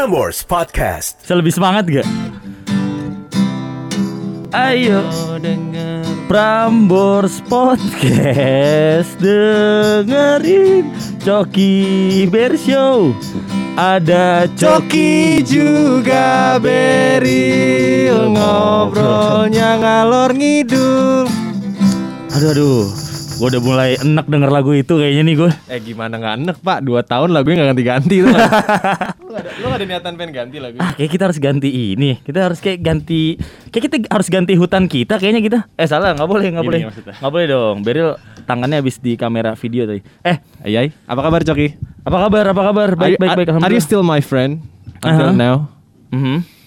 Prambors Podcast. Bisa lebih semangat gak? Ayo. Denger Prambors Podcast Dengerin Coki Bear Show. Ada Coki juga Beril Ngobrolnya ngalor ngidul. Aduh aduh. Gue udah mulai enak denger lagu itu kayaknya nih gue Eh gimana gak enek pak? Dua tahun lagunya gak ganti-ganti ada, lu ada niatan pengen ganti lagu? Ah kayak kita harus ganti ini. Kita harus kayak ganti Kayak kita harus ganti hutan kita kayaknya kita. Eh salah. Nggak boleh nggak boleh. nggak boleh dong. Beril tangannya habis di kamera video tadi. Eh Ayai Apa kabar Coki? apa kabar? Apa kabar? Baik baik baik. are, you still my friend? Until Aha. now? Mhm.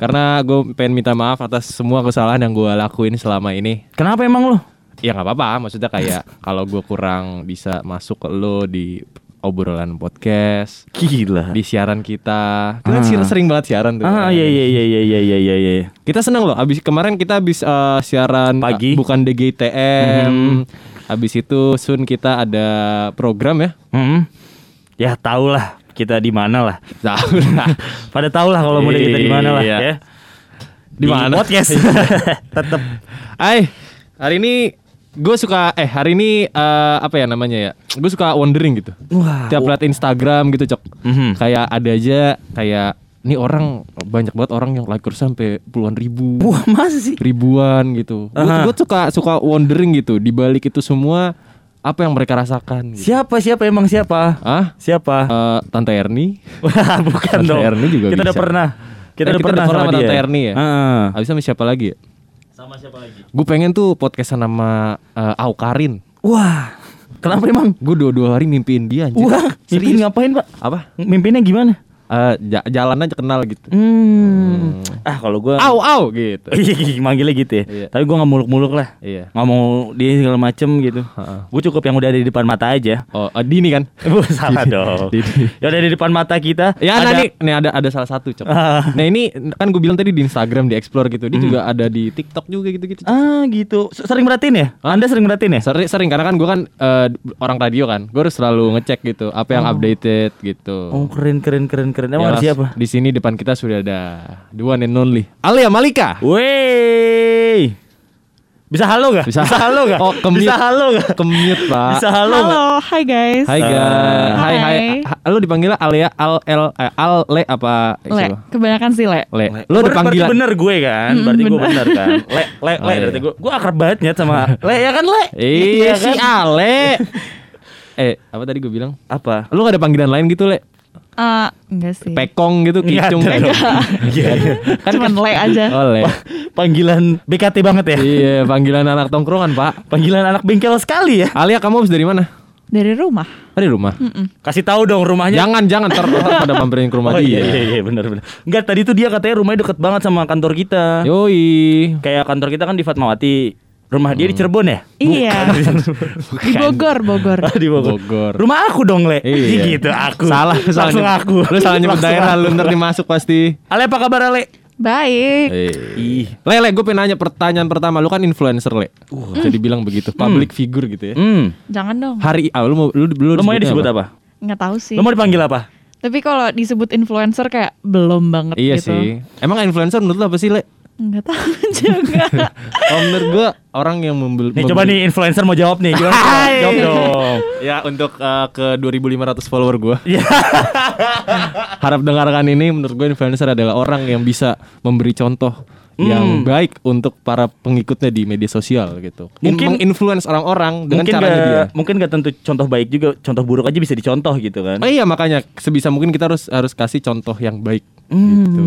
Karena gue pengen minta maaf atas semua kesalahan yang gue lakuin selama ini. Kenapa emang lo? Ya nggak apa-apa. Maksudnya kayak Kalau gue kurang bisa masuk ke lo di obrolan podcast. Gila. Di siaran kita. Kita kan ah. Kan sering banget siaran tuh. Ah iya iya iya iya iya iya iya. iya. Kita senang loh abis kemarin kita habis uh, eh, siaran eh, pagi uh, bukan DGTM. Mm -hmm. Abis itu Sun kita ada program ya. Mm -hmm. Ya tau lah kita di mana lah. Tahu lah. Pada tahu lah kalau mau kita di mana lah iya. ya. Di mana? Podcast. Tetap. Hai, hari ini gue suka eh hari ini eh, apa ya namanya ya? Gue suka wondering gitu. Wah. Tiap liat Instagram gitu, Cok. Mhm. Kayak ada aja kayak ini orang banyak banget orang yang like sampai puluhan ribu. Wah masa sih? ribuan gitu. Gue suka suka wondering gitu di balik itu semua apa yang mereka rasakan gitu. Siapa siapa emang siapa? Ah, Siapa? eh, Tante Erni. Wah bukan Tante dong. Erni juga kita udah bisa. pernah. Kita Eh, udah kita pernah udah pernah sama sama dia. Tante Erni ya? Ah. Habis sama siapa lagi ya? Sama siapa lagi? Gue pengen tuh podcastan sama eh, Aukarin. Wah. Kenapa emang? Gue dua-dua hari mimpiin dia anjir. Wah, mimpi Serius. ngapain, Pak? Apa? Mimpinya gimana? Eh, ja- jalan aja kenal gitu. Hmm. Ah, kalau gua Au au gitu. Iya, manggilnya gitu ya. Iya. Tapi gua nggak muluk-muluk lah. Iya. Nggak mau dia segala macem gitu. Heeh. Gue cukup yang udah ada di depan mata aja. Oh, eh, Dini kan? Salah dong. Didi. Ya udah di depan mata kita. Ya ada, nih, nih ada ada salah satu cok. Ah. Nah ini kan gue bilang tadi di Instagram di explore gitu, dia juga ada di TikTok juga gitu-gitu. Ah gitu. Sering merhatiin ya? Anda sering merhatiin ya? Sering, sering karena kan gue kan eh, orang radio kan, gue harus selalu ngecek gitu apa yang updated gitu. Oh keren keren keren keren. Ya, Emang ada siapa? Di sini depan kita sudah ada the one and only Alia Malika. Wey. Bisa halo gak? Bisa. halo gak? Oh, kemute. Bisa halo gak? Kemute pak. Bisa halo, gak? Halo, hai guys. Hai guys. Hai hai. Hai. Lu dipanggilnya Alia Al El eh, Al Le apa? Le, kebanyakan sih Le. Le. Le. Lu ada Berarti panggilan. bener gue kan? Mm, Berarti gue bener. bener kan? Le, le, Oh, le. iya. Berarti gue, gue akrab banget Nyet, sama Le ya kan Le? Iya si kan? Ale. eh, apa tadi gue bilang? Apa? Lu gak ada panggilan lain gitu, Le? Eh, enggak sih. Pekong gitu, kicung. ada dong. Iya, iya. Kan Cuman Le aja. Oh, Le. Panggilan BKT banget ya? Iya, panggilan anak tongkrongan, Pak. Panggilan anak bengkel sekali ya? Alia, kamu habis dari mana? Dari rumah. Dari rumah. Kasih tahu dong rumahnya. Jangan, jangan ter pada mampirin ke rumah Oh iya dia. iya iya benar benar. Enggak tadi tuh dia katanya rumahnya deket banget sama kantor kita. Yoi. Kayak kantor kita kan di Fatmawati. Rumah dia di Cirebon ya? Iya. Di Bogor, Bogor. Ah, di Bogor. Bogor. Rumah aku dong, Le. Iya. gitu aku. Salah, salah Langsung nyebut- aku. Lu salah nyebut daerah, lu ntar dimasuk pasti. Ale apa kabar Ale? Baik. Ih. Le, Le, gue pengen nanya pertanyaan pertama. Lu kan influencer, Le. Jadi bilang begitu, public figure gitu ya. Hmm. Jangan dong. Hari ah, lu mau lu, lu Lo maunya disebutnya disebut apa? Nggak tahu sih. Lo mau dipanggil apa? Tapi kalau disebut influencer kayak belum banget Iya gitu. sih. Emang influencer menurut lu apa sih, Le? Nggak tahu juga. Oh, menurut gua orang yang membeli Nih coba nih influencer mau jawab nih. Gimana? Hai. jawab dong. Ya untuk eh, ke 2500 follower gua. Iya. Harap dengarkan ini menurut gue influencer adalah orang yang bisa memberi contoh Hmm. yang baik untuk para pengikutnya di media sosial gitu. In- Mungkin- menginfluence orang-orang dengan mungkin caranya gak, dia. mungkin gak tentu contoh baik juga, contoh buruk aja bisa dicontoh gitu kan. Oh iya makanya sebisa mungkin kita harus harus kasih contoh yang baik Hmm. gitu.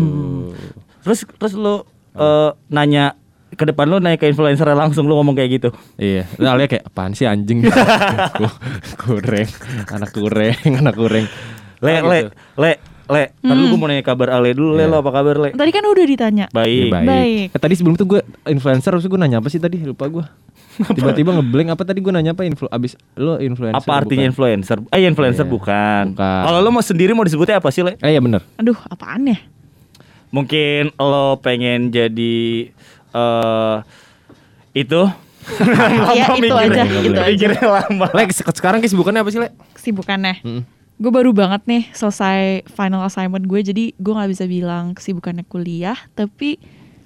Terus terus lo eh, nanya ke depan lo nanya ke influencer langsung lo ngomong kayak gitu. Iya, nah, Alia kayak apaan sih anjing? Ku- kureng, anak kureng, anak kureng. Le Oh, le gitu. le le. Ntar dulu gue mau nanya kabar Ale dulu. Le Iya. lo apa kabar Le? Tadi kan udah ditanya. Baik. Ya, Baik. Eh, tadi sebelum itu gue influencer, terus gue nanya apa sih tadi? Lupa gue. Tiba-tiba ngeblank apa tadi gue nanya apa influ abis lo influencer. Apa artinya bukan? influencer? Eh influencer Iya, bukan. bukan. Kalau lo mau sendiri mau disebutnya apa sih Le? Eh iya bener Aduh, apaan ya? Mungkin lo pengen jadi eh itu Ya, Lama itu mikirnya. aja, itu aja. Mikirnya lama. Lek se- sekarang kesibukannya apa sih Lek? Kesibukannya. Mm. Gue baru banget nih selesai final assignment gue, jadi gue nggak bisa bilang kesibukannya kuliah, tapi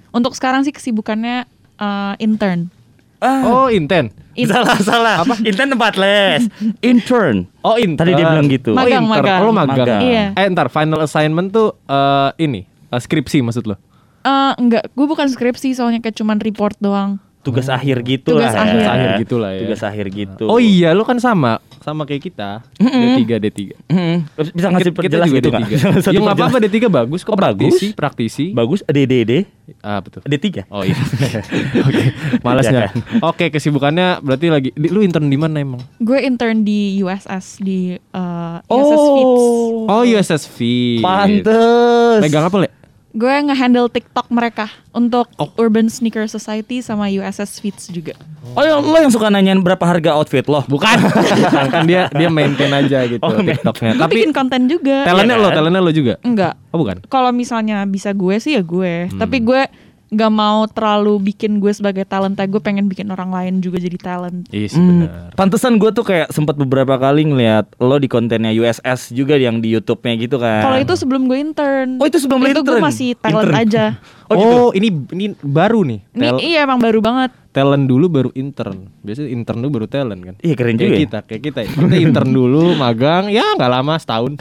untuk sekarang sih kesibukannya eh, intern. Ah, Oh, inten. In- salah salah. Apa? Intern tempat les. Intern. Oh, intern. Tadi dia bilang gitu. Oh, Magang, intern. magang. Oh, magang. Magang. Iya. Eh, ntar final assignment tuh eh, ini eh, skripsi maksud lo? Eh, enggak, gue bukan skripsi soalnya kayak cuman report doang. Tugas akhir gitu Tugas lah. akhir. ya. Tugas akhir gitu lah ya. Tugas akhir gitu. Oh iya, lo kan sama sama kayak kita. D3 D3. Mm-mm. Bisa ngasih Kita perjelas juga gitu D3. nggak? Satu Ya nggak apa-apa perjelas. D3 bagus kok Oh, bagus? praktisi, praktisi. Bagus. DDD. Ah, betul. D3. Oh iya. Oke, malasnya. Ya kan? Oke, kesibukannya berarti lagi di- lu intern di mana emang? Gue intern di USS di eh, USS Feeds. Oh, USS V. Pantes. Megang apa, Le? Gue nge-handle TikTok mereka untuk Oh. Urban Sneaker Society sama USS Feeds juga. Oh, ya, lo yang suka nanyain berapa harga outfit lo? Bukan. kan dia dia maintain aja gitu Oh, TikToknya. Tapi bikin konten juga. talentnya lo, kan? talentnya lo juga. Enggak. Oh, bukan. Kalau misalnya bisa gue sih ya gue. Hmm. Tapi gue nggak mau terlalu bikin gue sebagai talenta. Gue pengen bikin orang lain juga jadi talent. Iya sih Hmm, benar. pantesan gue tuh kayak sempat beberapa kali ngeliat lo di kontennya USS juga yang di YouTube-nya gitu kan. Kalau itu sebelum gue intern. Oh, itu sebelum lo Itu gue intern? masih talent Intern. aja. Oh, Oh, gitu? ini ini baru nih. Ini iya emang baru banget. Talent dulu baru intern. Biasanya intern dulu baru talent kan. Iya, keren kayak juga ya. kita, kayak kita. ya. Kita intern dulu, magang, ya nggak lama setahun.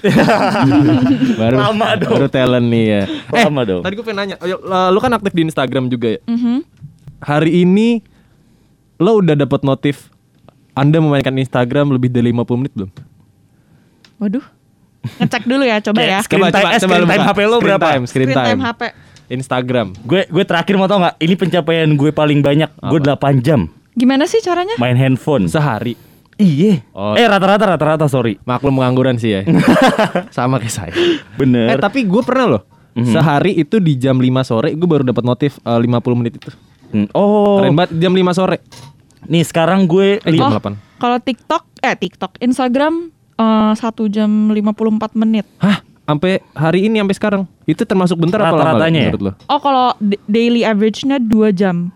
baru Lama dong. Baru talent nih ya. Lama eh, dong. Tadi gue pengen nanya, lu kan aktif di Instagram juga ya. Mhm. Hari ini lo udah dapat notif Anda memainkan Instagram lebih dari 50 menit belum? Waduh. Ngecek dulu ya, coba Kayak ya. Screen time- screen time. HP lo Screen berapa? Time, screen, time. HP. Instagram. Gue gue terakhir mau tau nggak? Ini pencapaian gue paling banyak. Gue 8 jam Gimana sih caranya? main handphone. Sehari. Iya. Oh. Eh rata-rata rata-rata sorry. Maklum pengangguran sih ya. Sama kayak saya. Bener. Eh tapi gue pernah loh. Mhm. Sehari itu di jam 5 sore gue baru dapat notif eh, 50 menit itu. Hmm, Oh. Keren banget jam 5 sore. Nih sekarang gue Eh, jam Oh, 8. Kalau TikTok, eh TikTok, Instagram eh, satu jam 54 menit. Hah? Sampai hari ini sampai sekarang. Itu termasuk bentar apa lama Rata-ratanya ya? menurut lo? Oh kalau daily average-nya 2 jam.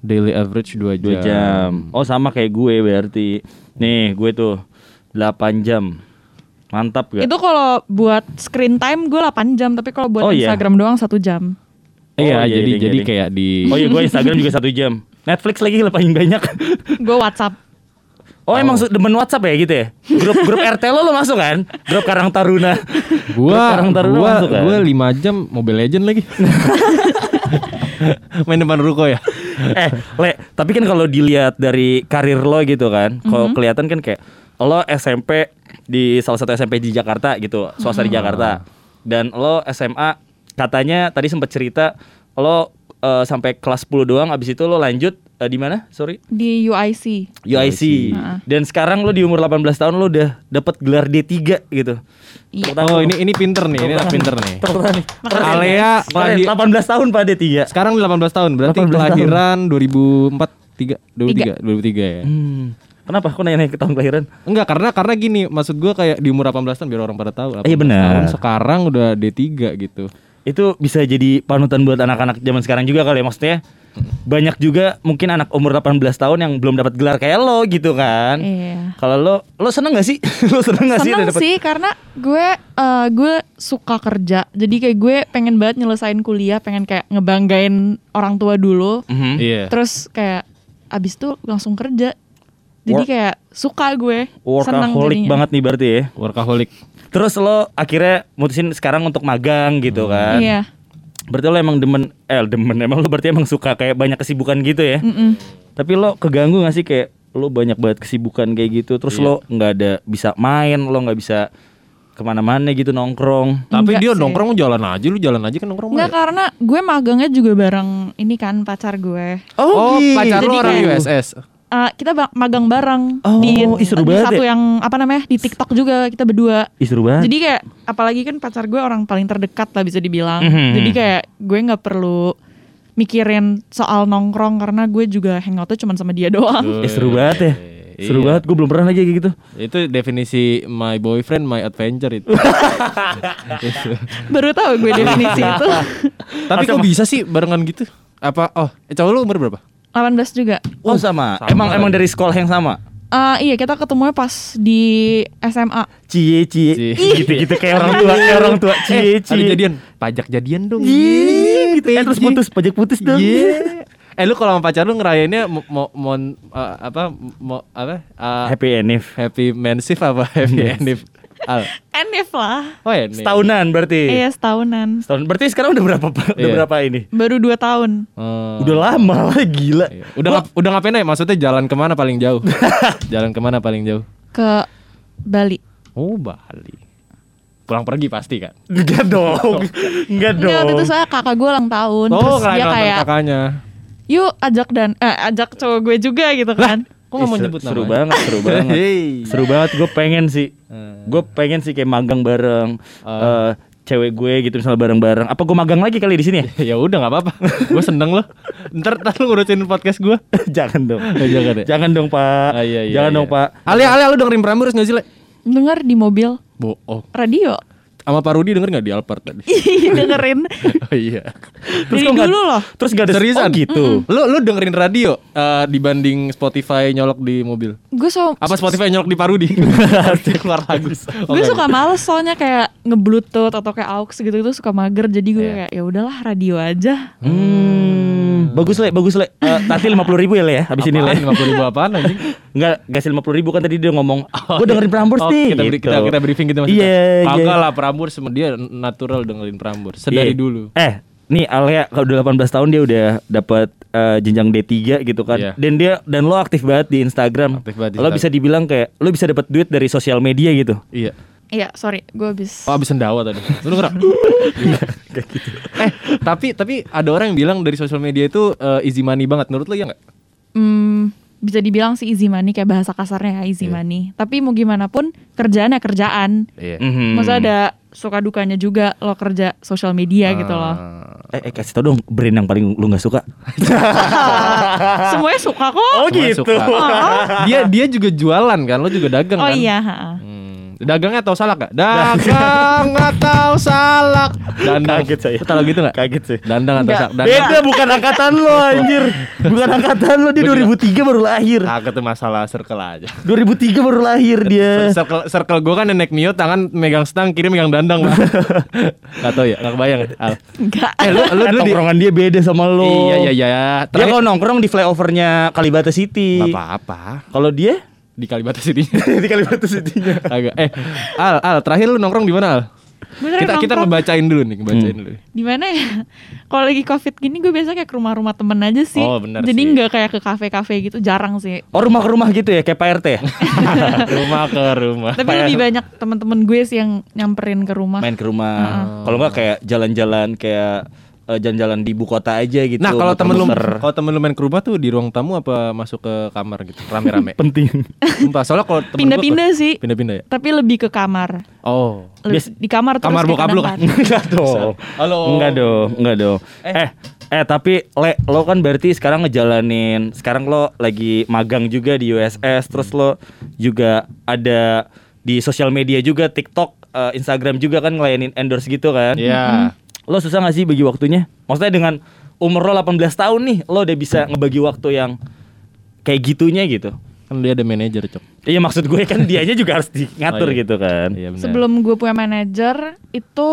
Daily average 2 jam. 2 jam. Oh sama kayak gue berarti. Nih gue tuh 8 jam. Mantap gak? Itu kalau buat screen time gue 8 jam, tapi kalau buat Oh, iya. Instagram doang satu jam. Iya, Oh, iya, jadi iya, jadi iya. kayak di Oh iya gue Instagram juga satu jam. Netflix lagi lah paling banyak. Gue WhatsApp. Oh, emang su- demen WhatsApp ya gitu ya? Grup grup RT lo lo masuk kan? Grup Karang Taruna. gua Karang Taruna gua masuk kan? gua 5 jam Mobile Legend lagi. Main depan ruko ya. eh, Le, tapi kan kalau dilihat dari karir lo gitu kan, kalau kelihatan kan kayak lo SMP di salah satu SMP di Jakarta gitu, swasta di Jakarta. Dan lo SMA katanya tadi sempat cerita lo eh, sampai kelas 10 doang abis itu lo lanjut eh, di mana? Sorry. Di UIC. UIC. Heeh. Dan sekarang lo di umur 18 tahun lo udah dapat gelar D3 gitu. Iya. Oh, ini ini pinter nih, ini anak pinter nih. Nih. Alea lahir 18 tahun Pak D3. sekarang 18 tahun, berarti 18 tahun. kelahiran 2004 3 2003 2003 ya. Hmm. Kenapa? Kok nanya ke tahun kelahiran? Enggak, karena karena gini, maksud gua kayak di umur 18 tahun biar orang pada tahu. Iya, 18 benar. tahun, sekarang udah D3 gitu. Itu bisa jadi panutan buat anak-anak zaman sekarang juga kali ya maksudnya. Banyak juga mungkin anak umur 18 tahun yang belum dapat gelar kayak lo gitu kan. Iya. Kalau lo lo seneng gak sih? lo seneng gak sih udah Seneng dapet- sih karena gue eh, gue suka kerja. Jadi kayak gue pengen banget nyelesain kuliah, pengen kayak ngebanggain orang tua dulu. Mhm. Iya. Terus kayak abis itu langsung kerja. Jadi Work- kayak suka gue. seneng Workaholic banget nih berarti ya. Workaholic. Terus lo akhirnya mutusin sekarang untuk magang gitu kan. Iya. Berarti lo emang demen eh demen emang lo berarti emang suka kayak banyak kesibukan gitu ya. Mm-mm. Tapi lo keganggu gak sih kayak lo banyak banget kesibukan kayak gitu terus Iya. lo nggak ada bisa main lo nggak bisa ke mana-mana gitu nongkrong Tapi Enggak dia sih. nongkrong jalan aja, lu jalan aja kan nongkrong. Enggak mah ya? karena gue magangnya juga bareng ini kan pacar gue. Oh, gitu. pacar Jadi orang kayak- USS. Eh, kita magang bareng Oh, di, di satu ya. yang apa namanya di TikTok juga kita berdua. Ih, seru banget Jadi kayak apalagi kan pacar gue orang paling terdekat lah bisa dibilang. Mhm. Jadi kayak gue nggak perlu mikirin soal nongkrong karena gue juga hangoutnya cuma sama dia doang. Eh, seru banget ya seru Iya. banget gue belum pernah lagi kayak gitu Itu definisi my boyfriend, my adventure itu. Baru tahu gue definisi itu. Tapi kok bisa sih barengan gitu? Apa? Oh, eh, cowok lu umur berapa? 18 juga. oh sama, sama emang emang dari sekolah yang sama Eh, iya kita ketemunya pas di SMA. Cie cie Cie. gitu gitu kayak orang tua kayak orang tua cie Ada cie jadian, pajak jadian dong. Iya, gitu eh, terus putus pajak putus dong Iya. Eh lu kalau sama pacar lu ngerayainnya mau mau mau, uh, apa mau apa uh, happy enif happy mensif apa happy endif? Al. Enif lah. Oh ya. setahunan berarti Iya setahunan. setahun berarti sekarang udah berapa udah Iya. berapa ini Baru dua tahun. Oh. udah lama lah gila Iya. Udah ngap- udah ngapain ya? Maksudnya jalan ke mana paling jauh? jalan ke mana paling jauh? Ke Bali. Oh Bali. Pulang pergi pasti kan? enggak dong enggak Enggak, waktu itu dong saya kakak gue ulang tahun. Oh terus dia kayak, kakaknya. yuk ajak dan eh, ajak cowok gue juga gitu kan. Kok nggak mau Ih, nyebut seru namanya? banget seru banget Hei. seru banget gue pengen sih Hmm. gue pengen sih kayak magang bareng Ah. eh, cewek gue gitu misalnya bareng-bareng apa gue magang lagi kali di sini ya ya udah nggak apa-apa. gue seneng loh. Ntar ntar lu ngurusin podcast gue. jangan dong Jangan ya? jangan dong pak Ah, iya, iya, jangan iya. dong pak Alia, Alia lu dengerin Prambors gak sih, Le? Dengar di mobil Bohong. radio. Sama Pak Rudi denger gak di Alphard tadi? Ih, dengerin. oh iya. Dari kok nggak- dulu loh. terus gak ada Seriusan? oh, gitu Lu lu dengerin radio eh, dibanding Spotify nyolok di mobil? Gue so Apa Spotify nyolok di Parudi? keluar lagu. gue suka males soalnya kayak ngebluetooth atau kayak aux gitu itu suka mager jadi gue Iya. kayak ya udahlah radio aja Hmm, bagus le, bagus le. Eh, nanti lima puluh ribu ya le ya, habis ini le. Lima puluh ribu apaan anjing? Enggak, kasih lima puluh ribu kan tadi dia ngomong, gue dengerin Prambors Oh, nih. Kita, gitu. kita, kita briefing gitu maksudnya. Iya, Kagak iya. lah Prambors dia natural dengerin Prambors sedari Iya. dulu. Eh, nih Alia kalau udah 18 tahun dia udah dapat eh, jenjang D3 gitu kan. Iya. Dan dia dan lo aktif banget di Instagram. Aktif banget di lo Instagram. bisa dibilang kayak lo bisa dapat duit dari sosial media gitu. Iya. Iya sorry gue habis Oh abis sendawa tadi. Lu denger? Eh tapi tapi ada orang yang bilang dari sosial media itu eh, easy money banget. Menurut lu ya nggak? hmm, bisa dibilang sih easy money kayak bahasa kasarnya ya easy Iya. money tapi mau gimana pun kerjaan ya kerjaan Iya. Mhm. Masa ada suka dukanya juga lo kerja sosial media gitu loh Eh, eh kasih tau dong brand yang paling lu nggak suka. semuanya suka kok Oh Semuanya gitu. suka. dia dia juga jualan kan, lo juga dagang oh kan? iya ha-ha. Hmm. Dagangnya atau salak gak? Dagang atau salak? Dandang. Kaget saya. Lu tahu gitu gak? Kaget sih. Dandang atau salak? Dandang. Beda bukan angkatan lo anjir. Bukan angkatan lo dia Gua juga- 2003 baru lahir. Kagak tuh masalah circle aja. 2003 baru lahir dia. Circle, circle gue kan yang naik mio tangan megang stang kiri megang dandang gak tau ya, gak kebayang ya. Al. enggak Eh lu, lu dulu di tongkrongan dia beda sama lo. Iya iya iya. Dia kalau nongkrong di flyovernya Kalibata City. Gak apa-apa. Kalau dia Di Kalibata City. di Kalibata City-nya. Agak. Eh, Al, Al, terakhir lu nongkrong di mana, Al? Terakhir Kita kita ngebacain dulu nih, ngebacain dulu. di mana ya kalau lagi covid gini gue biasa kayak ke rumah-rumah temen aja sih Oh, benar jadi nggak kayak ke kafe-kafe gitu jarang sih Oh rumah ke rumah gitu ya kayak Pak RT ya? rumah ke rumah. tapi lebih banyak temen-temen gue sih yang nyamperin ke rumah Main ke rumah. Kalau nggak kayak jalan-jalan kayak jalan-jalan di ibu kota aja gitu. Nah, kalau temen lu kalau temen lu main ke rumah tuh di ruang tamu apa masuk ke kamar gitu, rame-rame. penting. Sumpah, soalnya kalau temen gua- pindah-pindah sih Pindah-pindah ya. tapi lebih ke kamar Oh. Lebih- Bias- di kamar terus Kamar bokap lu kan? Enggak dong. Halo. Enggak dong, enggak dong. Eh. eh tapi le lo kan berarti sekarang ngejalanin sekarang lo lagi magang juga di USS terus lo juga ada di sosial media juga TikTok, eh, Instagram juga kan ngelayanin endorse gitu kan? Iya. Lo susah gak sih bagi waktunya? Maksudnya dengan umur lo 18 tahun nih, lo udah bisa ngebagi waktu yang kayak gitunya gitu. Kan dia ada manajer, Cok. Iya maksud gue kan dianya juga harus di ngatur Oh, iya. gitu kan. Iya sebelum gue punya manajer itu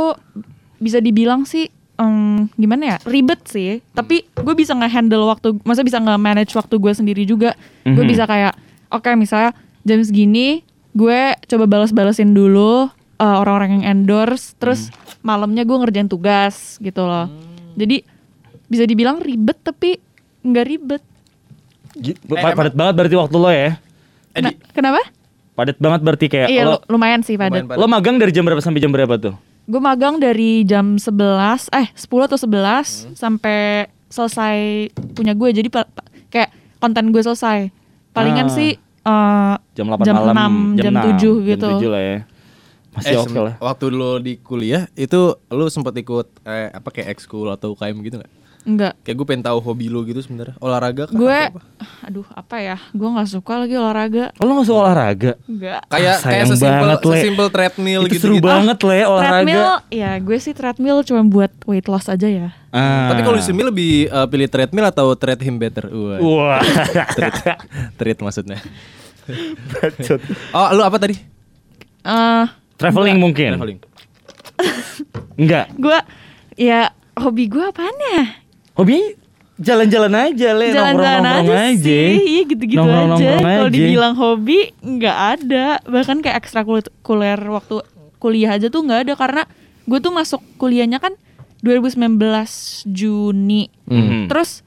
bisa dibilang sih em, gimana ya ribet sih tapi gue bisa nge-handle waktu masa bisa nge-manage waktu gue sendiri juga gue Mhm. bisa kayak oke misalnya jam segini gue coba balas-balasin dulu eh, orang-orang yang endorse terus malamnya gue ngerjain tugas gitu loh jadi bisa dibilang ribet tapi nggak ribet pa- padat banget berarti waktu lo ya. Kena- kenapa Padat banget berarti kayak iya lo lu- lumayan sih padat Lumayan lo magang dari jam berapa sampai jam berapa tuh? Gue magang dari jam 11 eh 10 atau 11 sampai selesai punya gue. Jadi pa- pa- kayak konten gue selesai. Palingan Ah. sih eh, Jam 8 Jam malam, 6, jam 6, 7 gitu. Jam 7 lah ya. Masih Eh, oke sem- lah. Waktu lo di kuliah itu lo sempat ikut eh, apa kayak ekskul atau UKM gitu nggak? enggak. Kayak gue pengen tahu hobi lo gitu sebenarnya. Olahraga kah? Gue apa? aduh apa ya? Gue nggak suka lagi olahraga. Oh, lo gak suka olahraga? Enggak. kayak kayak sayang sesimpel banget, sesimpel treadmill Itu gitu. seru banget le olahraga. Treadmill, ya gue sih treadmill cuma buat weight loss aja ya. Ah. Tapi kalau di sini lebih eh, pilih treadmill atau tread him better? Wah. Wah. treat, treat maksudnya. Oh, lu apa tadi? Eh, Traveling mungkin. Traveling. Enggak. gue ya hobi gue apaan ya? Hobinya jalan-jalan aja, Le. Jalan-jalan Nongkrong-nongkrong aja, sih, iya gitu-gitu aja. Kalau aja. dibilang hobi nggak ada, bahkan kayak ekstrakurikuler waktu kuliah aja tuh nggak ada karena gue tuh masuk kuliahnya kan 2019 Juni, Mhm. terus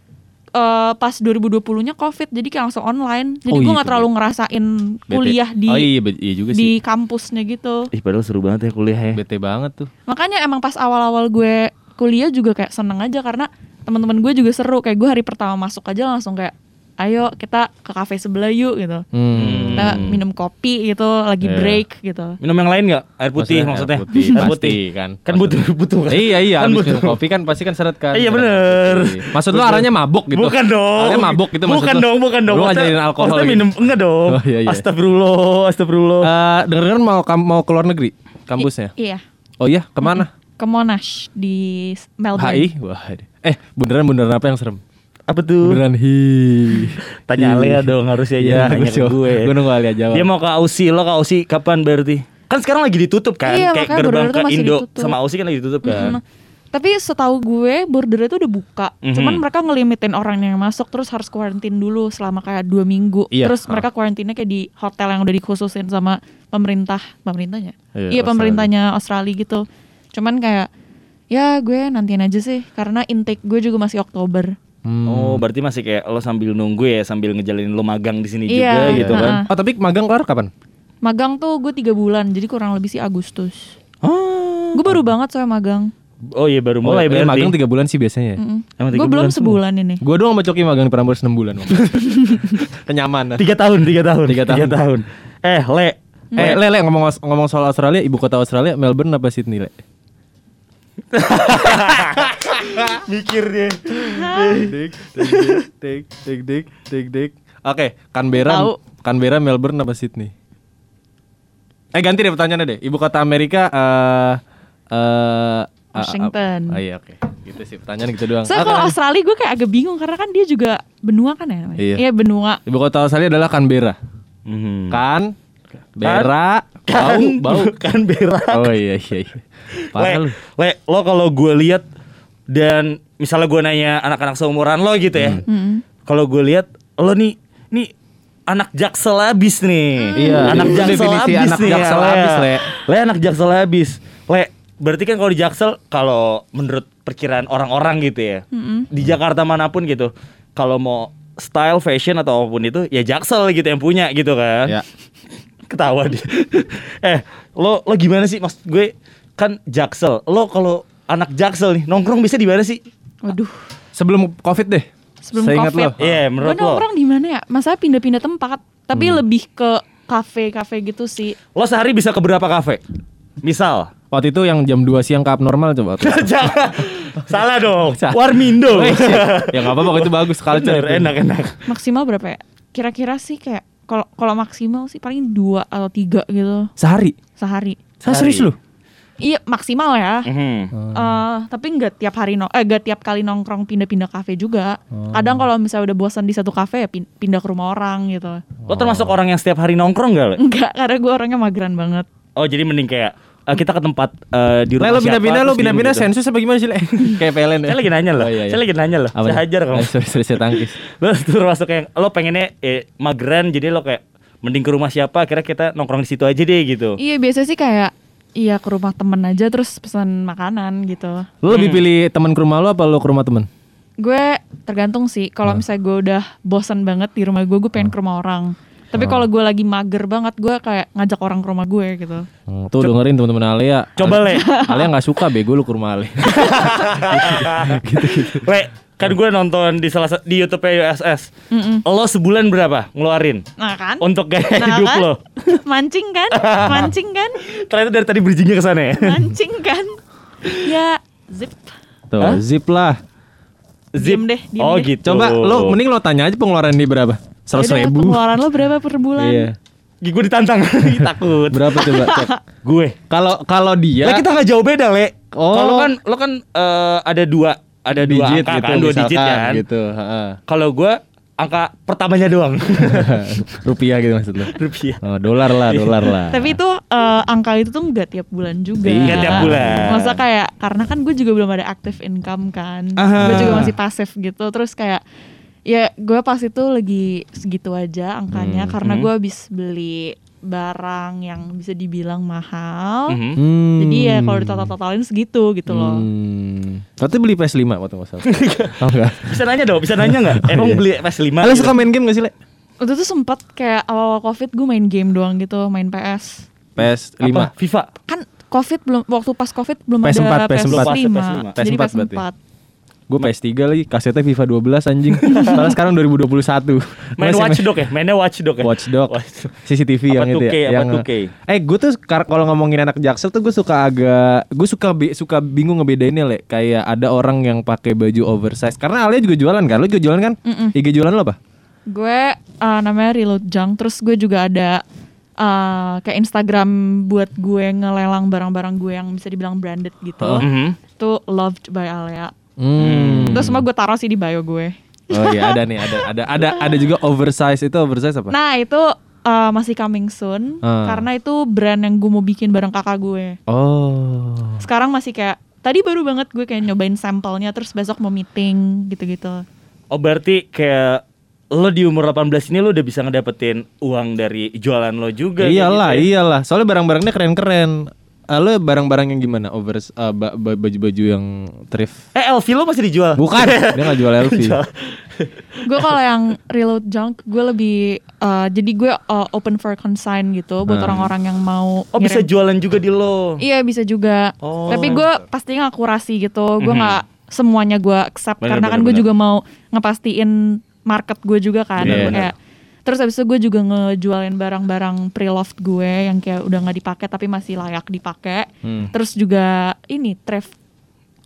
eh, pas 2020-nya COVID, jadi kayak langsung online. Jadi Oh, gue iya, nggak terlalu ngerasain Bete. kuliah di Oh iya, iya juga di sih. kampusnya gitu. Ih, padahal seru banget ya kuliah ya. Bete banget tuh. Makanya emang pas awal-awal gue kuliah juga kayak seneng aja karena teman-teman gue juga seru. Kayak gue hari pertama masuk aja langsung kayak, ayo kita ke kafe sebelah yuk gitu. Hmm. Kita minum kopi gitu, lagi Iya. break gitu. Minum yang lain nggak? Air putih maksudnya. Air putih, Air pasti kan. Kan butuh butuh kan. Iya iya, Kan butuh. minum kopi kan pasti kan seret kan. Iya, bener. Maksud lu arahnya mabuk gitu? Bukan dong. Arahnya mabuk gitu maksud Bukan lu? dong, bukan dong. Lu Maksudnya- ngajarin alkohol maksudnya gitu. minum enggak dong. Oh, iya, iya. Astagfirullah, astagfirullah. Eh, denger-denger mau kam- mau ke luar negeri kampusnya. I- iya, Oh iya, ke mana? ke Monash di Melbourne. HI? Wah. Eh, beneran beneran apa yang serem? Apa tuh? Beneran hi. Tanya Hi. Alea dong harusnya Iya, jangan nanya gue ke gue. Gue nunggu Alia jawab. Dia mau ke Aussie, lo ke Aussie kapan berarti? Kan sekarang lagi ditutup kan? Iya, Kayak makanya gerbang border ke Indo ditutup. sama Aussie kan lagi ditutup kan? Mm. Tapi setahu gue border itu udah buka. Mhm. Cuman mereka ngelimitin orang yang masuk terus harus kuarantin dulu selama kayak dua minggu. Iya. Terus mereka kuarantinnya kayak di hotel yang udah dikhususin sama pemerintah, pemerintahnya. Iya, Iya, Australia. pemerintahnya Australia gitu. Cuman kayak ya gue nantiin aja sih karena intake gue juga masih Oktober. Hmm. Oh, berarti masih kayak lo sambil nunggu ya, sambil ngejalanin lo magang di sini Iya, juga gitu kan? Oh, tapi magang kelar kapan? Magang tuh gue tiga bulan, jadi kurang lebih sih Agustus. Oh, Gue baru banget soal magang. oh iya baru mulai oh, berarti. magang 3 bulan sih biasanya. Emang tiga Gue belum sebulan ini. Gue doang sama Coki magang di Prambors 6 bulan. Bang. Kenyamanan. Tiga tahun, tiga tahun, Tiga tahun. Eh, Le, Eh, Le, Le, ngomong ngomong soal Australia, ibu kota Australia, Melbourne apa Sydney, Le? mikir deh. Dik, dik, dik, dik, dik, dik, dik. Oke, Canberra. Canberra, Melbourne apa Sydney? Eh ganti deh pertanyaannya deh. Ibu kota Amerika eh eh Washington. Oh iya oke. Gitu sih pertanyaan gitu doang. So Ah, kalau kan- Australia gue kayak agak bingung karena kan dia juga benua kan ya? namanya? Iya. benua. Ibu kota Australia adalah Canberra. Hmm. Kan? Bera, Kan, bau, bau. kan berak. Oh iya iya. iya. Le, Parah lu. Le, lo kalau gue lihat dan misalnya gue nanya anak-anak seumuran lo gitu ya, Mm. kalau gue lihat lo nih, nih anak jaksel abis nih, Iya, anak jaksel definisi abis anak nih, jaksel Le. abis, Le. Le anak jaksel abis, Le. Berarti kan kalau di jaksel, kalau menurut perkiraan orang-orang gitu ya, Mm-mm. di Jakarta mana pun gitu, kalau mau style, fashion atau apa pun itu, ya jaksel gitu yang punya gitu kan Ya. ketawa dia. eh, lo lo gimana sih? Mas gue kan Jaksel. Lo kalau anak Jaksel nih nongkrong bisa di mana sih? Waduh. Sebelum Covid deh. Sebelum Seingat COVID. Iya, Gue menurut lo. nongkrong di mana ya? Masa pindah-pindah tempat, tapi lebih ke kafe-kafe gitu sih. Lo sehari bisa ke berapa kafe? Misal. Waktu itu yang jam 2 siang ke abnormal coba. Jangan. Salah dong. Warmindo. Oh, iya. ya nggak apa-apa itu bagus culture. Bener, itu. enak enak. Maksimal berapa ya? Kira-kira sih kayak kalau kalau maksimal sih paling dua atau tiga gitu Sehari. sehari. Saya serius lu? Iya. Maksimal ya. Mhm. Eh, tapi nggak tiap hari no, eh nggak tiap kali nongkrong pindah-pindah kafe juga. Kadang kalau misalnya udah bosan di satu kafe ya pin- pindah ke rumah orang gitu. Lo termasuk orang yang setiap hari nongkrong gak? Le? Enggak, karena gue orangnya mageran banget. Oh jadi mending kayak eh, kita ke tempat eh, di rumah lo pindah-pindah, siapa, lo pindah-pindah gitu. sensus apa gimana sih, Le? Kayak PLN ya? Saya lagi nanya loh. Oh, iya, iya. Saya lagi nanya loh. Apa Saya hajar kamu. Sorry, sorry, saya tangkis. lo termasuk yang lo pengennya eh, mageran jadi lo kayak mending ke rumah siapa kira kita nongkrong di situ aja deh gitu Iya biasa sih kayak iya ke rumah temen aja terus pesan makanan gitu. Lo lebih pilih teman ke rumah lo apa lo ke rumah teman? Gue tergantung sih. Kalau misalnya gue udah bosan banget di rumah gue, gue pengen ke rumah orang. Tapi kalau gue lagi mager banget, gue kayak ngajak orang ke rumah gue gitu. Hmm, tuh dengerin teman-teman Alia. Coba, Le. Alia nggak suka bego lu ke rumah Ale. Le kan gue nonton di salah sa- di YouTube USS Mm-mm. lo sebulan berapa ngeluarin Nah kan? untuk gaya Nah hidup kan? lo Mancing kan? Mancing kan? ternyata dari tadi bridgingnya ke sana ya Mancing kan? Ya zip. Tuh, Hah? zip lah. Diem deh, diem oh deh. gitu Coba lo mending lo tanya aja pengeluaran di berapa? Seratus ribu. Pengeluaran lo berapa per bulan? Iya. gue ditantang takut Berapa coba? cek. gue Kalau kalau dia Lah kita nggak jauh beda le Oh. kalau kan lo kan eh, ada dua ada dua digit angka gitu, kan dua digit kan gitu. heeh. kalau gue angka pertamanya doang. Rupiah gitu maksud lu. Rupiah. Oh, dolar lah, dolar lah. Tapi itu eh, angka itu tuh nggak tiap bulan juga. Iya. Nggak tiap bulan. Masa kayak karena kan gue juga belum ada active income kan. Gue juga masih pasif gitu. Terus kayak ya gue pas itu lagi segitu aja angkanya Hmm. karena Hmm. gue habis beli barang yang bisa dibilang mahal. Mhm. Hmm. Jadi ya kalau ditotal-totalin segitu gitu loh. Hmm. Berarti beli PS5 waktu nggak salah. oh enggak. Bisa nanya dong, bisa nanya nggak? Oh, Emang iya. beli PS5? Ah, lu gitu? suka main game gak sih, Le? Waktu itu sempet kayak awal covid gue main game doang gitu, main PS. PS5. Apa? FIFA. Kan covid belum waktu pas covid belum PS4, ada PS4. PS5. PS5. Jadi PS4 berarti. PS4. Gue PS3 lagi, kasetnya FIFA 12 anjing. Padahal sekarang 2021. Main Masih Watch Dog ya? Mainnya Watch Dog ya? Watch Dog. Watch Dog. CCTV Apa yang itu 2K, ya. apa yang 2K? Eh, gue tuh kalau ngomongin anak Jaksel tuh gue suka agak gue suka bi- suka bingung ngebedainnya, Le. Kayak ada orang yang pakai baju oversize. Karena Alia juga jualan kan? Lu juga jualan kan? Mm-mm. IG jualan lo apa? Gue uh, namanya Reload Junk, terus gue juga ada uh, kayak Instagram buat gue ngelelang barang-barang gue yang bisa dibilang branded gitu. Mhm. Itu loved by Alia. Hmm. Terus semua gue taruh sih di bio gue. Oh iya ada nih, ada ada ada ada juga oversize itu oversize apa? Nah itu uh, masih coming soon Ah. karena itu brand yang gue mau bikin bareng kakak gue. Oh. Sekarang masih kayak tadi baru banget gue kayak nyobain sampelnya terus besok mau meeting gitu-gitu. Oh berarti kayak lo di umur 18 ini lo udah bisa ngedapetin uang dari jualan lo juga Iyalah, gitu ya? iyalah. Soalnya barang-barangnya keren-keren. Ah, lo barang-barang yang gimana? Overs ba- ba- baju-baju yang thrift. Eh LV lo masih dijual? Bukan, dia nggak jual LV. Gue kalau yang reload junk gue lebih uh, jadi gue uh, open for consign gitu buat Hmm. orang-orang yang mau Oh bisa ngirim. jualan juga di lo? iya bisa juga Oh. tapi gue pastinya akurasi gitu gue Mhm. nggak semuanya gue accept Bener, karena kan bener, gue bener. juga mau ngepastiin market gue juga kan Iya, Gue kayak terus habis itu gue juga ngejualin barang-barang pre-loved gue yang kayak udah nggak dipakai tapi masih layak dipakai Hmm. terus juga ini thrift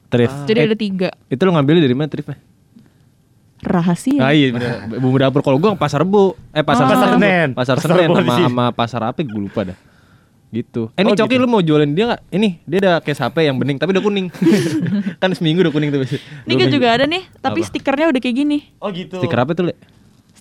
Thrift. jadi Eh, ada tiga itu lo ngambilnya dari mana thriftnya? rahasia Ah iya bener. Bumbu dapur kalau gua pasar Rebo. Eh pasar Oh. Pasar Pasar Senen. Pasar Senen sama sama pasar apa gue lupa dah. Gitu. Eh ini Oh, Coki gitu. lu mau jualin dia nggak? Ini dia ada case HP yang bening tapi udah kuning. kan seminggu udah kuning tuh. ini gue juga ada nih tapi Apa? stikernya udah kayak gini Oh gitu. Stiker apa tuh, Le?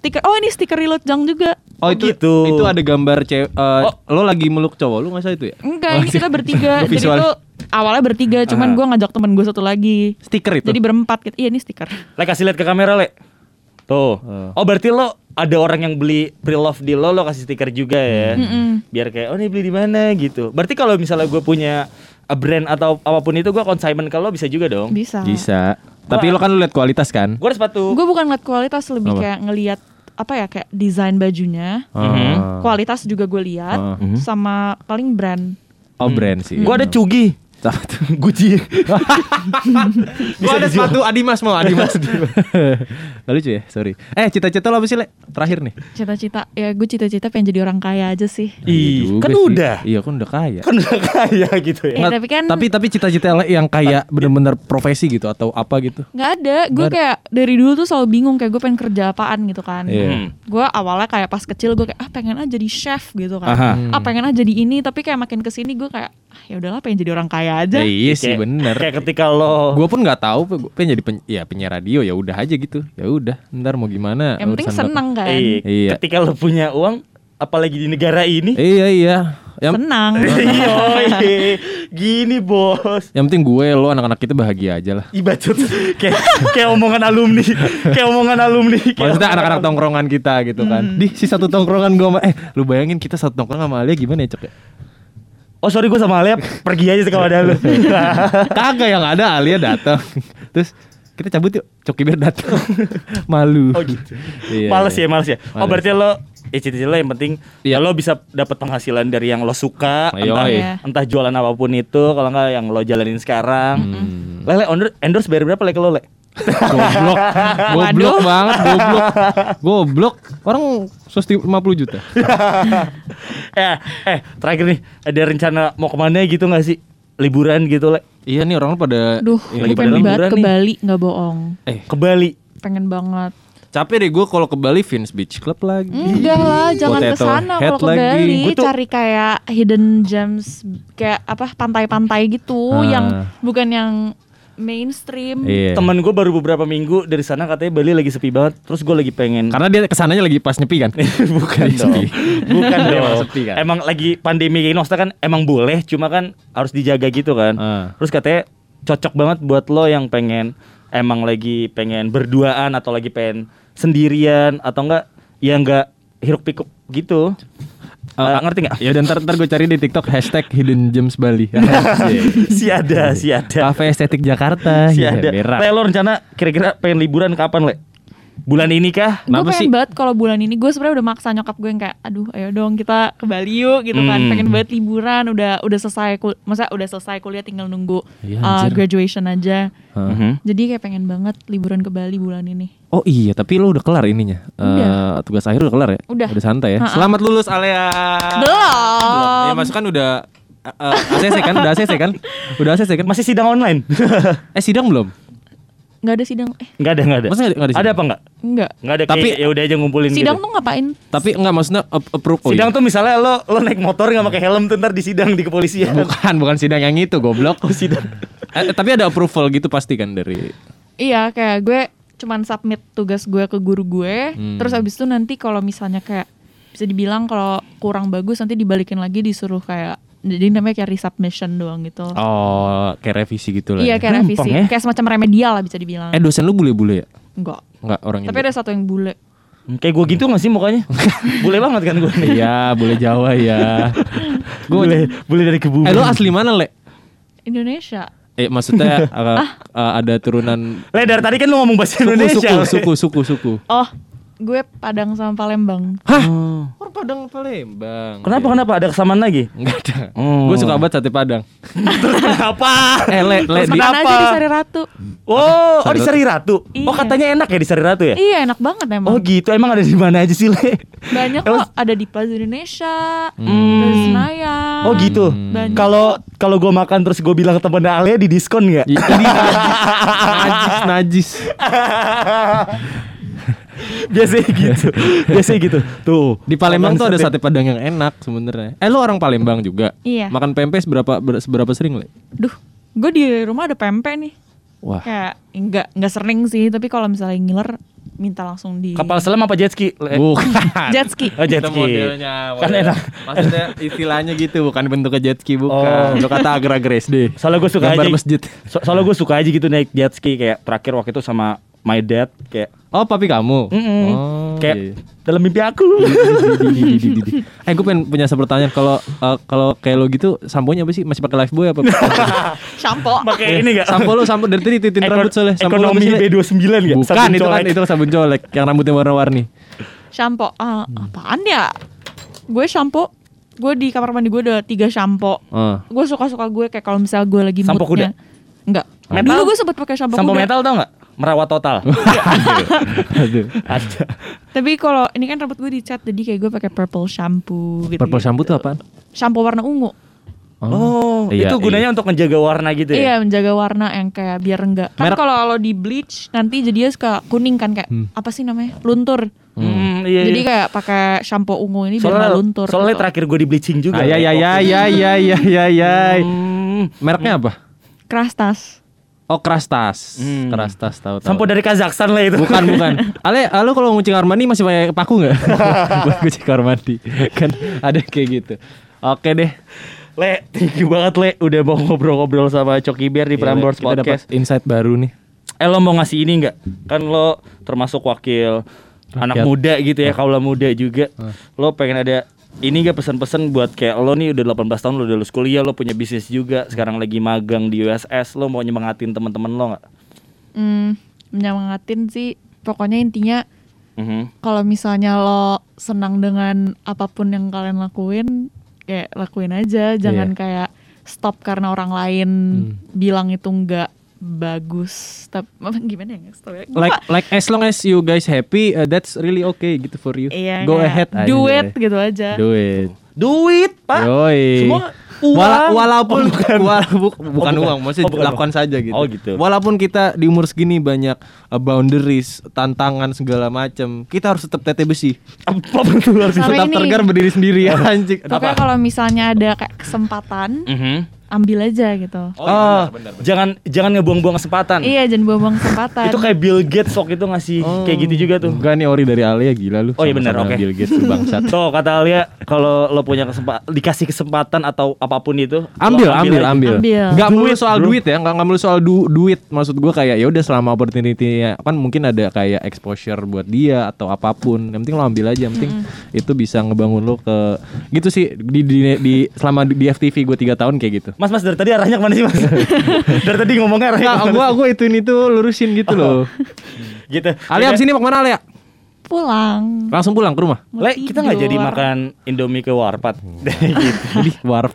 Stiker oh ini stiker reload junk juga Oh, Oh, itu gitu. itu ada gambar cewek eh, Oh. lo lagi meluk cowok lu masa itu ya? enggak Oh, ini kita bertiga Gua jadi tuh awalnya bertiga cuman Ah. gue ngajak temen gue satu lagi stiker itu. jadi berempat gitu iya ini stiker Le kasih lihat ke kamera le. Tuh. Oh. Oh berarti lo ada orang yang beli pre-love di lo, lo kasih stiker juga ya. Mm-mm. Biar kayak oh ini beli di mana gitu. Berarti kalau misalnya gue punya a brand atau apa pun itu gue consignment ke lo bisa juga dong. bisa Bisa. Tapi lo kan lu lihat kualitas kan? Gue sepatu. gue bukan ngeliat kualitas lebih Apa? kayak ngeliat apa ya kayak desain bajunya Oh. kualitas juga gue lihat. Mhm. sama paling brand Oh brand sih. Gue ada cugi. Apa tuh? Gucci. Gue ada sepatu Adimas mau Adimas. Gak lucu ya, sorry. Eh cita-cita lo apa sih le? Terakhir nih. cita-cita ya gue cita-cita pengen jadi orang kaya aja sih Ih, Juga kan udah. Iya kan udah kaya. Kan udah kaya gitu ya. Eh, tapi kan- tapi tapi cita-cita Le yang kayak bener-bener profesi gitu atau apa gitu. nggak ada gue kayak dari dulu tuh selalu bingung kayak gue pengen kerja apaan gitu kan Iya. Hmm. gue awalnya kayak pas kecil gue kayak ah pengen aja jadi chef gitu kan Aha. Hmm. ah pengen aja jadi ini tapi kayak makin ke sini gue kayak ah, ya udahlah pengen jadi orang kaya aja Ya, iya sih Kayak- bener. Kayak ketika lo Gue pun nggak tahu, gue pengen jadi pen, ya penyiar radio ya udah aja gitu. Ya udah, ntar mau gimana. yang penting seneng kan eh, Iya. ketika lo punya uang apalagi di negara ini. Iya iya. Yang, senang Iya, iya. gini bos. yang penting gue lo anak-anak kita bahagia aja lah. Bacot kayak kayak omongan alumni, kayak omongan alumni. Kayak Maksudnya anak-anak tongkrongan kita gitu kan. Hmm. Di si satu tongkrongan gue sama eh lu bayangin kita satu tongkrongan sama Alia gimana ya cok ya? Oh sorry gue sama Alia pergi aja sih kalau ada lu. Kagak yang ada Alia datang. Terus kita cabut yuk, Coki Bear datang. Malu. Oh gitu. Iya, males iya. ya, males ya. Oh Males. berarti lo ya cita-cita lo yang penting Iya. ya lo bisa dapat penghasilan dari yang lo suka, Ayo, entah, iya. entah jualan apa pun itu, kalau nggak yang lo jalanin sekarang. Hmm. Lele endorse, endorse bayar berapa le ke lo le? Goblok. Goblok banget, goblok. Goblok. Orang 150 juta. eh, eh terakhir nih ada rencana mau ke mana gitu nggak sih? Liburan gitu le? Iya nih orang pada Duh, lagi gue pengen pada banget liburan ke nih. Bali nggak bohong. eh Ke Bali. Pengen banget. capek deh gue kalau ke Bali Vince Beach Club lagi. Enggak lah, jangan ke Potato sana kalau ke lagi. Bali. Gua tuh- Cari kayak hidden gems kayak apa pantai-pantai gitu Ah. yang bukan yang mainstream. Iya. Temen gue baru beberapa minggu dari sana katanya Bali lagi sepi banget. Terus gue lagi pengen Karena dia ke sananya lagi pas nyepi kan? bukan dong. Bukan dong. emang sepi kan? Emang lagi pandemi kayak gini maksudnya kan emang boleh cuma kan harus dijaga gitu kan. Ah. Terus katanya cocok banget buat lo yang pengen emang lagi pengen berduaan atau lagi pengen sendirian atau enggak ya enggak hiruk pikuk gitu. Eh, ngerti nggak? Ya dan ntar, ntar gue cari di TikTok hashtag Hidden Gems Bali. si ada, si ada. Cafe Estetik Jakarta. Si Ya, ada. berak. Le, lo rencana kira-kira pengen liburan kapan, Le? Bulan ini kah? Gue pengen sih? banget kalau bulan ini gue sebenarnya udah maksa nyokap gue yang kayak aduh ayo dong kita ke Bali yuk gitu kan Hmm. pengen banget liburan udah udah selesai kul masa udah selesai kuliah tinggal nunggu Iya, uh, graduation aja Hah. Mhm. jadi kayak pengen banget liburan ke Bali bulan ini Oh iya, tapi lo udah kelar ininya. Udah. Eh, tugas akhir udah kelar ya? Udah. Udah santai ya. Ha-ha. Selamat lulus Alea. belum Ya masuk kan udah eh, eh, ACC kan? Udah ACC kan? Udah ACC kan? Masih sidang online? Eh sidang belum? nggak ada sidang eh Enggak ada, enggak ada. Masa nggak- nggak ada ada sidang? apa enggak? nggak Enggak ada Tapi- kayak ya udah aja ngumpulin sidang gitu. tuh ngapain Tapi enggak maksudnya ap- approve. Oh, sidang iya. tuh misalnya lo lo naik motor nggak pakai helm tuh ntar di sidang di kepolisian. bukan bukan sidang yang itu goblok. Oh, sidang. Eh, tapi ada approval gitu pasti kan dari iya kayak gue cuman submit tugas gue ke guru gue Hmm. terus abis itu nanti kalau misalnya kayak bisa dibilang kalau kurang bagus nanti dibalikin lagi disuruh kayak jadi namanya kayak resubmission doang gitu oh kayak revisi gitu lah. Iya ya. kayak Gampang revisi, ya. kayak semacam remedial lah bisa dibilang. Eh dosen lu bule-bule ya? Enggak. Enggak orang Tapi ada satu yang bule. Kayak gue gitu gak sih mukanya? Boleh banget kan gue. Iya, bule Jawa ya. Gua boleh, boleh dari kebumen. Eh lu asli mana, Le? Indonesia. Eh maksudnya uh, uh, ada turunan Le dari tadi kan lu ngomong bahasa suku, Indonesia. suku, suku, suku, suku. Oh, gue Padang sama Palembang. Hah? Oh. Orang Padang Palembang. Kenapa kenapa ada kesamaan lagi? Enggak ada. Oh. Gue suka banget sate Padang. Kenapa? Eh, Le, Le, di, Makan kenapa? aja di Sari Ratu. Oh, oh di Sari Ratu. Oh Iya. katanya enak ya di Sari Ratu ya? Iya enak banget emang. Oh gitu, emang ada di mana aja sih Le? Banyak kok. Ada di Plaza Indonesia, Hmm. di Senayan. Oh gitu. Kalau kalau gue makan terus gue bilang ke temen Alia di diskon nggak? I- ini najis, najis. Biasanya gitu. Biasanya gitu. Tuh. Di Palembang tuh ada sate. Padang yang enak sebenarnya. Eh lu orang Palembang juga? Iya. Makan pempek seberapa ber- seberapa sering, Le? Duh, gue di rumah ada pempek nih. Wah. Kayak enggak enggak sering sih, tapi kalau misalnya ngiler minta langsung di Kapal selam apa jet ski? Le? Bukan. jet ski. Oh, jet Itu modelnya, Kan enak. Maksudnya istilahnya gitu, bukan bentuknya jet ski, Oh. bukan. Lo kata agar-agar SD. Soalnya gue suka Gambar aja. masjid. So- soalnya gue suka aja gitu naik jet ski kayak terakhir waktu itu sama my dad kayak Oh, papi kamu. Mm-mm. Oh, kayak iya. dalam mimpi aku. Eh gue pengen punya satu pertanyaan kalau eh, kalau kayak lo gitu samponya apa sih masih pakai lifebuoy apa Shampoo. Pakai ini enggak? sampo lo sampo dari tadi titin rambut soalnya sampo lo ekonomi Le? B29 enggak? bukan itu kan itu sabun colek yang rambutnya warna-warni Shampoo. Ah, apaan ya? Gue shampoo. Gue di kamar mandi gue ada tiga shampoo. oh. Gue suka-suka gue kayak kalau misalnya gue lagi Sampo moodnya. Enggak. Metal? Dulu gue sempet pakai shampoo, Sampo kuda. metal tau nggak? merawat total. Aduh. Ada. Tapi kalau ini kan rambut gue dicat jadi kayak gue pakai purple shampoo gitu. Purple ya. shampoo tuh apa? Shampoo warna ungu. Oh, oh iya, itu iya. gunanya iya. untuk menjaga warna gitu ya? Iya, menjaga warna yang kayak biar enggak. Kan kalau lo di bleach nanti jadinya suka kuning kan kayak hmm. apa sih namanya? Luntur. Hmm, iya, iya. Jadi iya. kayak pakai shampoo ungu ini soalnya, biar gak luntur. Soalnya gitu. terakhir gue di bleaching juga. Ah, ya ya ya ya ya ya ya. ya. Hmm. Apa? Krastas oh kerastas. Hmm. kerastas tahu tahu. Sampo dari Kazakhstan lah itu. bukan bukan. Ale ale kalau ngucing kamar mandi masih pakai paku nggak? Buat ngucing kamar mandi kan ada kayak gitu. Oke deh. Le, thank you banget Le. Udah mau ngobrol-ngobrol sama Coki Bear di Prambors Iya, kita dapat Podcast. insight baru nih. Eh lo mau ngasih ini nggak? Kan lo termasuk wakil anak muda gitu ya, kaula muda juga. Lo pengen ada ini gak pesan-pesan buat kayak lo nih udah 18 tahun lo udah lulus kuliah, lo punya bisnis juga, sekarang lagi magang di USS, lo mau nyemangatin teman-teman lo nggak? Hmm, menyemangatin sih. Pokoknya intinya Mhm. kalau misalnya lo senang dengan apa pun yang kalian lakuin, kayak lakuin aja. Jangan Iya. kayak stop karena orang lain bilang itu enggak bagus. Tapi gimana ya? Ya. Like like as long as you guys happy uh, that's really okay gitu for you Iya, go ahead do it gitu aja. do it Duit, Pak. Yoi. Semua uang. Wala- walaupun Oh, bukan. wala- bu- bukan, bukan. uang, maksudnya Oh, bukan lakukan uang. saja gitu. Oh, gitu. Walaupun kita di umur segini banyak uh, boundaries, tantangan segala macam, kita harus tetap tete besi. Apa betul harus Sama tetap ini. tegar berdiri sendiri anjing. Pokoknya kalau misalnya ada kayak kesempatan Mhm. Ambil aja gitu. Oh, jangan jangan ngebuang-buang kesempatan. Iya, jangan buang-buang kesempatan. Itu kayak Bill Gates waktu itu ngasih kayak gitu juga tuh. Enggak nih ori dari Alia gila lu. Oh iya benar, oke. Bill Gates tuh bangsat. Tuh kata Alia kalau lo punya kesempatan dikasih kesempatan atau apa pun itu ambil ambil ambil Ambil. nggak melulu Duit, soal bro. duit ya nggak nggak melulu soal du- duit maksud gua kayak ya udah selama opportunity-nya kan mungkin ada kayak exposure buat dia atau apa pun yang penting lo ambil aja yang penting itu bisa ngebangun lo ke gitu sih di di, di- selama di, di FTV gue tiga tahun kayak gitu Mas Mas dari tadi arahnya ke mana sih Mas? dari tadi ngomongnya arahnya ke mana gua gua itu ini tuh lurusin gitu loh. sih? gitu. Alia abis ini mau ke mana Alia? pulang. Langsung pulang ke rumah. Le, kita nggak jadi makan Indomie ke Warpat gitu. Jadi warp.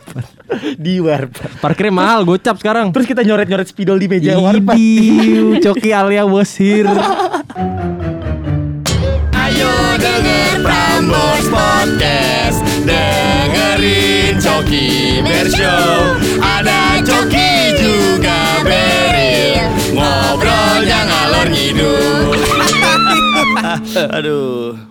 di Warpat. Parkirnya mahal, gocap sekarang. Terus kita nyoret-nyoret spidol di meja Warpat. Idiu, Coki Alia Bosir. Ayo denger Prambors Podcast Coki Bershow Ada Coki juga Beril. Ngobrolnya ngalor ngidul. Aduh.